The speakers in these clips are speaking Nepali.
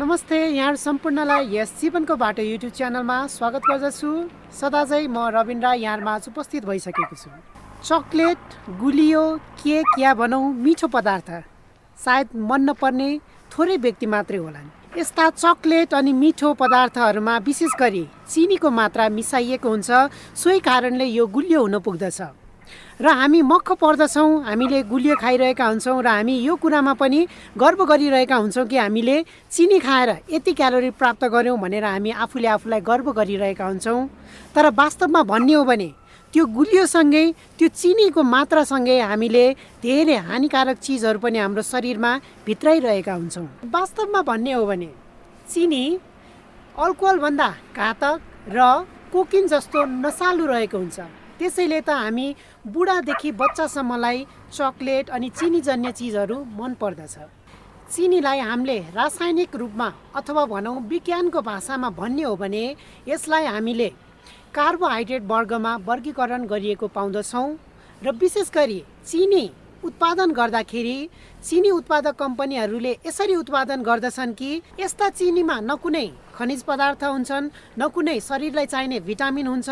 नमस्ते यहाँ सम्पूर्णलाई यस जीवनको बाटो युट्युब च्यानलमा स्वागत गर्दछु। सदा चाहिँ म रविन्द्र यहाँमा उपस्थित भइसकेको छु। चक्लेट गुलियो केक या भनौँ मिठो पदार्थ सायद मन नपर्ने थोरै व्यक्ति मात्रै होलान्। यस्ता चक्लेट अनि मिठो पदार्थहरूमा विशेष गरी चिनीको मात्रा मिसाइएको हुन्छ सोही कारणले यो गुलियो हुन पुग्दछ। र हामी मख पर्दछौँ हामीले गुलियो खाइरहेका हुन्छौँ र हामी यो कुरामा पनि गर्व गरिरहेका हुन्छौँ कि हामीले चिनी खाएर यति क्यालोरी प्राप्त गऱ्यौँ भनेर हामी आफूले आफूलाई गर्व गरिरहेका हुन्छौँ। तर वास्तवमा भन्ने हो भने त्यो गुलियोसँगै त्यो चिनीको मात्रासँगै हामीले धेरै हानिकारक चिजहरू पनि हाम्रो शरीरमा भित्राइरहेका हुन्छौँ। वास्तवमा भन्ने हो भने चिनी अल्कोहलभन्दा घातक र कोकिन जस्तो नसालु रहेको हुन्छ। त्यसैले त हामी बुढादेखि बच्चासम्मलाई चक्लेट अनि चिनीजन्य चिजहरू मन पर्दछ। चिनीलाई हामीले रासायनिक रूपमा अथवा भनौँ विज्ञानको भाषामा भन्ने हो भने यसलाई हामीले कार्बोहाइड्रेट वर्गमा वर्गीकरण गरिएको पाउँदछौँ र विशेष गरी चिनी उत्पादन गर्दाखेरि चिनी उत्पादक कम्पनीहरूले यसरी उत्पादन गर्दछन् कि यस्ता चिनीमा न कुनै खनिज पदार्थ हुन्छन् न कुनै शरीरलाई चाहिने भिटामिन हुन्छ।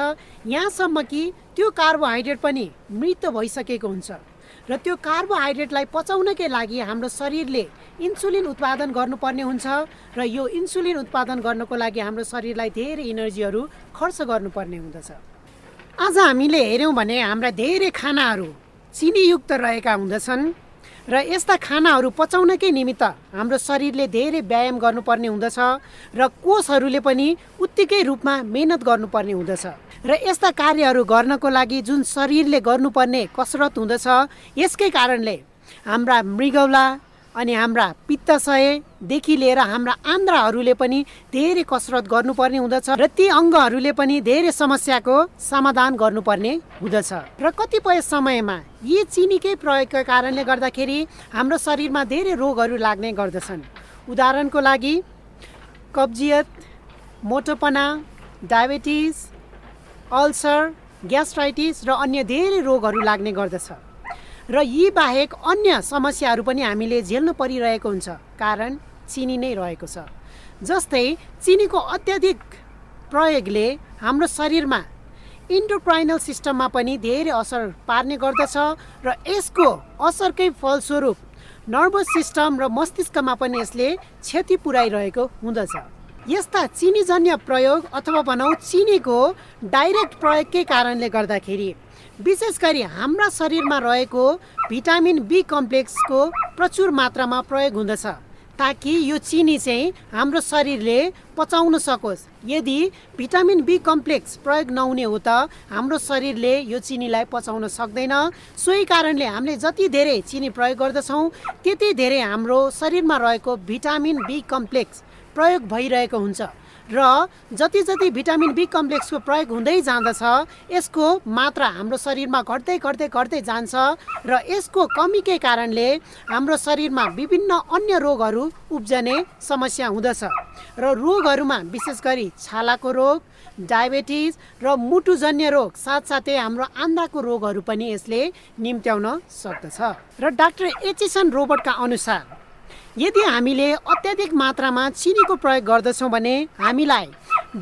यहाँसम्म कि त्यो कार्बोहाइड्रेट पनि मृत भइसकेको हुन्छ। र त्यो कार्बोहाइड्रेटलाई पचाउनकै लागि हाम्रो शरीरले इन्सुलिन उत्पादन गर्नुपर्ने हुन्छ र यो इन्सुलिन उत्पादन गर्नको लागि हाम्रो शरीरलाई धेरै इनर्जीहरू खर्च गर्नुपर्ने हुँदछ। आज हामीले हेऱ्यौँ भने हाम्रा धेरै खानाहरू चिनीयुक्त रहेका हुँदछन् र यस्ता खानाहरू पचाउनकै निमित्त हाम्रो शरीरले धेरै व्यायाम गर्नुपर्ने हुँदछ र कोषहरूले पनि उत्तिकै रूपमा मेहनत गर्नुपर्ने हुँदछ। र यस्ता कार्यहरू गर्नको लागि जुन शरीरले गर्नुपर्ने कसरत हुँदछ यसकै कारणले हाम्रा मृगौला अनि हाम्रा पित्ताशयदेखि लिएर हाम्रा आन्द्राहरूले पनि धेरै कसरत गर्नुपर्ने हुँदछ र ती अङ्गहरूले पनि धेरै समस्याको समाधान गर्नुपर्ने हुँदछ। र कतिपय समयमा यी चिनीकै प्रयोगका कारणले गर्दाखेरि हाम्रो शरीरमा धेरै रोगहरू लाग्ने गर्दछन्। उदाहरणको लागि कब्जियत मोटोपना डायबेटिस अल्सर ग्यास्ट्राइटिस र अन्य धेरै रोगहरू लाग्ने गर्दछ। र यी बाहेक अन्य समस्याहरू पनि हामीले झेल्नु परिरहेको हुन्छ कारण चिनी नै रहेको छ। जस्तै चिनीको अत्याधिक प्रयोगले हाम्रो शरीरमा इन्डोक्राइनल सिस्टममा पनि धेरै असर पार्ने गर्दछ र यसको असरकै फलस्वरूप नर्भस सिस्टम र मस्तिष्कमा पनि यसले क्षति पुर्याइरहेको हुँदछ। यस्ता चिनीजन्य प्रयोग अथवा भनौँ चिनीको डाइरेक्ट प्रयोगकै कारणले गर्दाखेरि विशेष गरी हाम्रा शरीरमा रहेको भिटामिन बी कम्प्लेक्सको प्रचुर मात्रामा प्रयोग हुँदछ ताकि यो चिनी चाहिँ हाम्रो शरीरले पचाउन सकोस्। यदि भिटामिन बी कम्प्लेक्स प्रयोग नहुने हो त हाम्रो शरीरले यो चिनीलाई पचाउन सक्दैन। सोही कारणले हामीले जति धेरै चिनी प्रयोग गर्दछौँ त्यति धेरै हाम्रो शरीरमा रहेको भिटामिन बी कम्प्लेक्स प्रयोग भइरहेको हुन्छ। र जति जति भिटामिन बी कम्प्लेक्सको प्रयोग हुँदै जाँदछ यसको मात्रा हाम्रो शरीरमा घट्दै घट्दै घट्दै जान्छ र यसको कमीकै कारणले हाम्रो शरीरमा विभिन्न अन्य रोगहरू उब्जने समस्या हुँदछ र रोगहरूमा विशेष गरी छालाको रोग डायबेटिस र मुटुजन्य रोग साथसाथै हाम्रो आन्द्राको रोगहरू पनि यसले निम्त्याउन सक्दछ। र डाक्टर एचिसन रोबोटका अनुसार यदि हामीले अत्याधिक मात्रामा चिनीको प्रयोग गर्दछौँ भने हामीलाई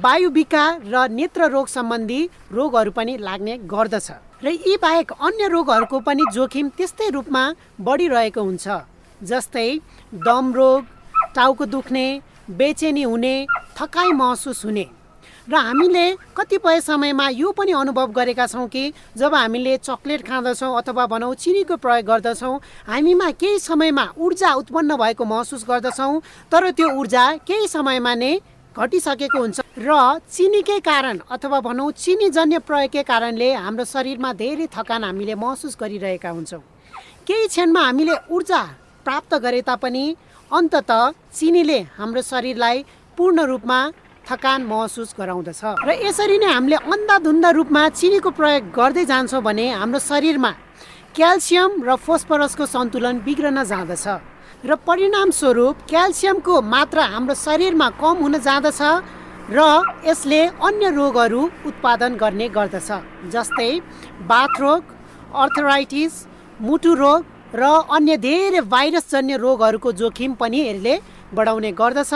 वायु विकार र नेत्र रोग सम्बन्धी रोगहरू पनि लाग्ने गर्दछ। र यी बाहेक अन्य रोगहरूको पनि जोखिम त्यस्तै रूपमा बढिरहेको हुन्छ जस्तै दम रोग टाउको दुख्ने बेचेनी हुने थकाइ महसुस हुने। र हामीले कतिपय समयमा यो पनि अनुभव गरेका छौँ कि जब हामीले चक्लेट खाँदछौँ अथवा भनौँ चिनीको प्रयोग गर्दछौँ हामीमा केही समयमा ऊर्जा उत्पन्न भएको महसुस गर्दछौँ तर त्यो ऊर्जा केही समयमा नै घटिसकेको हुन्छ। र चिनीकै कारण अथवा भनौँ चिनीजन्य प्रयोगकै कारणले हाम्रो शरीरमा धेरै थकान हामीले महसुस गरिरहेका हुन्छौँ। केही क्षणमा हामीले ऊर्जा प्राप्त गरे तापनि अन्तत चिनीले हाम्रो शरीरलाई पूर्ण रूपमा थकान महसुस गराउँदछ। र यसरी नै हामीले अन्धाधुन्ध रूपमा चिनीको प्रयोग गर्दै जान्छौँ भने हाम्रो शरीरमा क्याल्सियम र फोस्फरसको सन्तुलन बिग्रन जाँदछ। र परिणामस्वरूप क्याल्सियमको मात्रा हाम्रो शरीरमा कम हुन जाँदछ र यसले अन्य रोगहरू उत्पादन गर्ने गर्दछ जस्तै बाथरोग अर्थराइटिस मुटु रोग र अन्य धेरै भाइरसजन्य रोगहरूको जोखिम पनि यसले बढाउने गर्दछ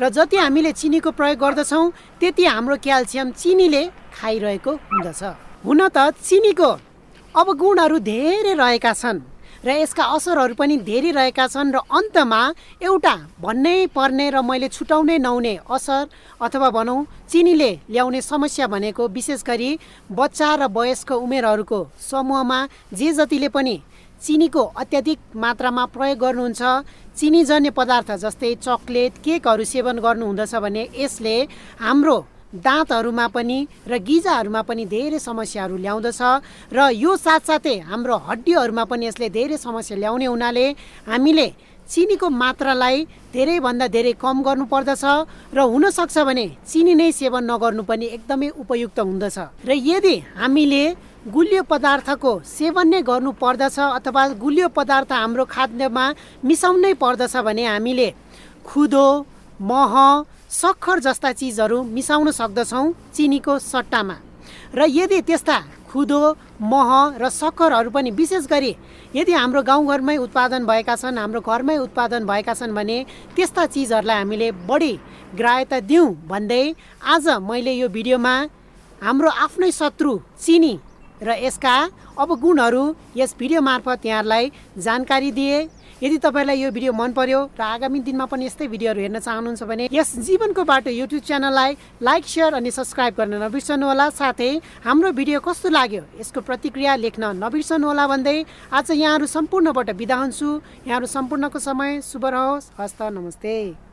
र जति हामीले चिनीको प्रयोग गर्दछौँ त्यति हाम्रो क्याल्सियम चिनीले खाइरहेको हुँदछ। हुन त चिनीको अवगुणहरू धेरै रहेका छन् र यसका असरहरू पनि धेरै रहेका छन् र अन्तमा एउटा भन्नै पर्ने र मैले छुटाउनै नहुने असर अथवा भनौँ चिनीले ल्याउने समस्या भनेको विशेष गरी बच्चा र वयस्क उमेरहरूको समूहमा जे जतिले पनि चिनीको अत्याधिक मात्रामा प्रयोग गर्नुहुन्छ। चिनीजन्य पदार्थ जस्तै चक्लेट केकहरू सेवन गर्नुहुँदछ भने यसले हाम्रो दाँतहरूमा पनि र गिजाहरूमा पनि धेरै समस्याहरू ल्याउँदछ र यो साथसाथै हाम्रो हड्डीहरूमा पनि यसले धेरै समस्या ल्याउने हुनाले हामीले चिनीको मात्रालाई धेरैभन्दा धेरै कम गर्नुपर्दछ र हुनसक्छ भने चिनी नै सेवन नगर्नु पनि एकदमै उपयुक्त हुँदछ। र यदि हामीले गुलियो पदार्थको सेवन नै गर्नु पर्दछ अथवा गुलियो पदार्थ हाम्रो खाद्यमा मिसाउनै पर्दछ भने हामीले खुदो मह सक्खर जस्ता चिजहरू मिसाउन सक्दछौँ चिनीको सट्टामा। र यदि त्यस्ता खुदो मह र सक्खरहरू पनि विशेष गरी यदि हाम्रो गाउँघरमै उत्पादन भएका छन् हाम्रो घरमै उत्पादन भएका छन् भने त्यस्ता चिजहरूलाई हामीले बढी ग्राह्यता दिउँ भन्दै आज मैले यो भिडियोमा हाम्रो आफ्नै शत्रु चिनी र यसका अवगुणहरू यस भिडियो मार्फत यहाँहरूलाई जानकारी दिए। यदि तपाईँलाई यो भिडियो मन पर्यो र आगामी दिनमा पनि यस्तै भिडियोहरू हेर्न चाहनुहुन्छ भने यस जीवनको बाटो युट्युब च्यानललाई लाइक सेयर अनि सब्सक्राइब गर्न नबिर्सनुहोला। साथै हाम्रो भिडियो कस्तो लाग्यो यसको प्रतिक्रिया लेख्न नबिर्सनुहोला भन्दै आज यहाँहरू सम्पूर्णबाट बिदा हुन्छु। यहाँहरू सम्पूर्णको समय शुभ रहोस्। हस्त नमस्ते।